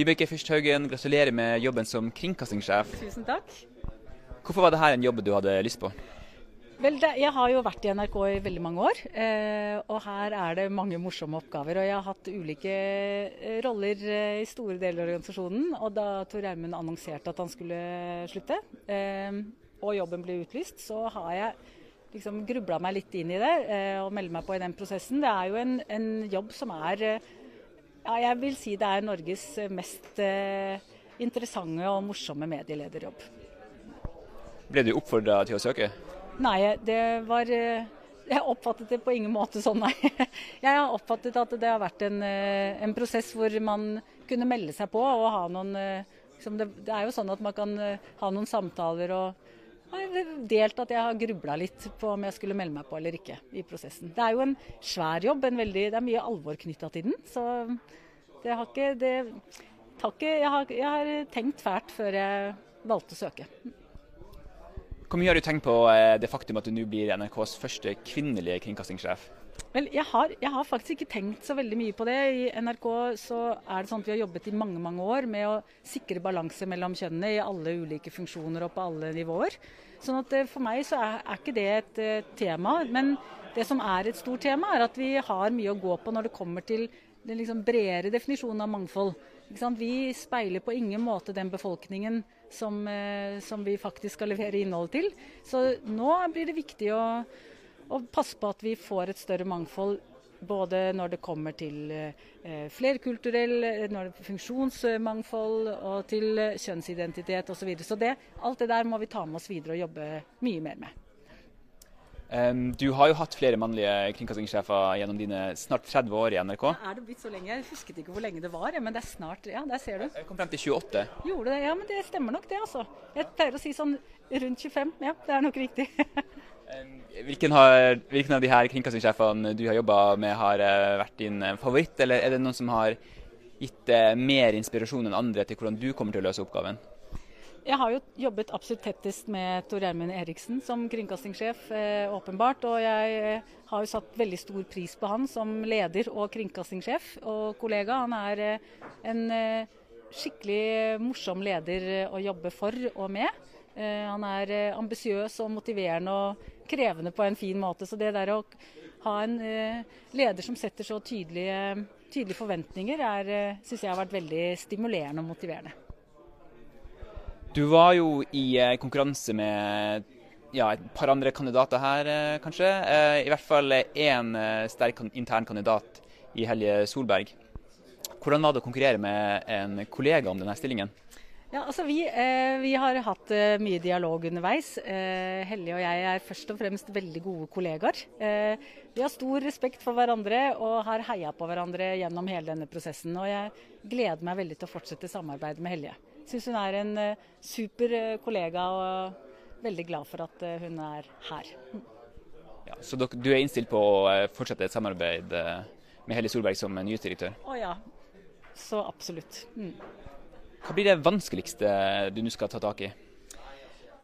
Vibeke Fyrsthaugen, gratulerer med jobben som kringkastingssjef. Tusen takk. Hvorfor var dette en jobb du hadde lyst på? Vel, Jeg har jo vært i NRK i veldig mange år, eh, og her er det mange morsomme oppgaver. Og jeg har hatt ulike eh, roller eh, i store deler av organisasjonen. Og da Tor Gjermund annonserte at han skulle slutte, og jobben ble utlyst, så har jeg liksom grubla meg litt inn i det og melder meg på i den prosessen. Det er jo en, en jobb som er ja, jeg vil si det er Norges mest interessante og morsomme medielederjobb. Ble du oppfordra til å søke? Nei, det var Jeg oppfattet det på ingen måte sånn, nei. Jeg har oppfattet at det har vært en, en prosess hvor man kunne melde seg på og ha noen liksom det, det, er jo sånn at man kan ha noen samtaler og delt at jeg har grubla litt på om jeg skulle melde meg på eller ikke i prosessen. Det er jo en svær jobb, en veldig, det er mye alvor knytta til den. Så det har ikke, det, takke, jeg, har, jeg har tenkt fælt før jeg valgte å søke. Hvor mye har du tenkt på det faktum at du nå blir NRKs første kvinnelige kringkastingssjef? Vel, jeg har, jeg har, faktisk ikke tenkt så veldig mye på det. I NRK så er det sånn at vi har jobbet i mange mange år med å sikre balanse mellom kjønnene i alle ulike funksjoner og på alle nivåer. Sånn at For meg så er, er ikke det et uh, tema. Men det som er et stort tema, er at vi har mye å gå på når det kommer til den liksom bredere definisjonen av mangfold. Vi speiler på ingen måte den befolkningen som, uh, som vi faktisk skal levere innhold til. Så nå blir det viktig å og passe på at vi får et større mangfold både når det kommer til eh, flerkulturell, når det funksjonsmangfold og til kjønnsidentitet osv. Så, videre. så det, alt det der må vi ta med oss videre og jobbe mye mer med. Um, du har jo hatt flere mannlige kringkastingssjefer gjennom dine snart 30 år i NRK. Ja, er det blitt så lenge? Jeg husket ikke hvor lenge det var, men det er snart Ja, der ser du. Jeg kom frem til 28. Gjorde det? Ja, men det stemmer nok det, altså. Jeg pleier å si sånn rundt 25. Ja, det er nok riktig. Hvilken, har, hvilken, av de her kringkastingssjefene du har jobba med, har eh, vært din eh, favoritt, eller er det noen som har gitt mer inspirasjon enn andre til hvordan du kommer til å løse oppgaven? Jeg har jo jobbet absolutt tettest med Tor Gjermund Eriksen som kringkastingssjef, eh, åpenbart. Og jeg har jo satt veldig stor pris på han som leder og kringkastingssjef og kollega. Han er en skikkelig morsom leder å jobbe for og med. Han er ambisiøs og motiverende og krevende på en fin måte. Så det der å ha en leder som setter så tydelige, tydelige forventninger, er, syns jeg har vært veldig stimulerende og motiverende. Du var jo i konkurranse med ja, et par andre kandidater her, kanskje. I hvert fall én sterk intern kandidat i Helje Solberg. Hvordan var det å konkurrere med en kollega om denne stillingen? Ja, altså vi, eh, vi, har hatt eh, mye dialog underveis. Eh, Hellige og jeg er først og fremst veldig gode kollegaer. Eh, vi har stor respekt for hverandre og har heia på hverandre gjennom hele denne prosessen. Og jeg gleder meg veldig til å fortsette samarbeidet med Helje. Syns hun er en eh, super eh, kollega og veldig glad for at hun er her. Ja, så du er innstilt på å fortsette et samarbeid med Helle Solberg som nyhetsdirektør? Å ja, så absolutt. Mm. Hva blir det vanskeligste du nå skal ta tak i?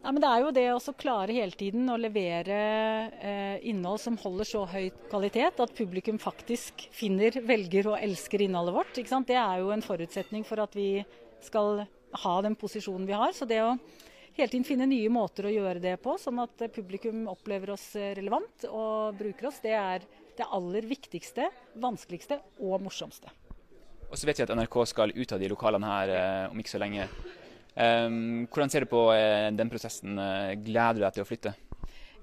Ja, det er jo det å klare hele tiden å levere eh, innhold som holder så høy kvalitet at publikum faktisk finner, velger og elsker innholdet vårt. Det er jo en forutsetning for at vi skal ha den posisjonen vi har. Så det å hele tiden finne nye måter å gjøre det på, sånn at publikum opplever oss relevant og bruker oss, det er det aller viktigste, vanskeligste og morsomste. Og så vet vi at NRK skal ut av de lokalene her eh, om ikke så lenge. Um, hvordan ser du på eh, den prosessen? Gleder du deg til å flytte?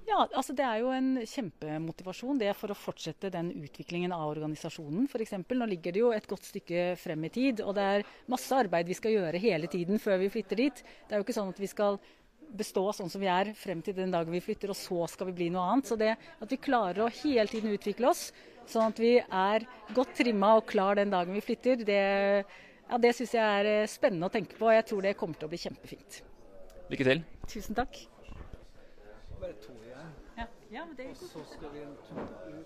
Ja, altså Det er jo en kjempemotivasjon det for å fortsette den utviklingen av organisasjonen. For eksempel, nå ligger det jo et godt stykke frem i tid, og det er masse arbeid vi skal gjøre hele tiden før vi flytter dit. Det er jo ikke sånn at vi skal bestå sånn som vi er frem til den dagen vi flytter, og så skal vi bli noe annet. Så det at vi klarer å hele tiden utvikle oss, sånn at vi er godt trimma og klar den dagen vi flytter, det, ja, det syns jeg er spennende å tenke på. og Jeg tror det kommer til å bli kjempefint. Lykke til. Tusen takk. Bare to igjen. Ja, men det... Og så skal vi en tur ut.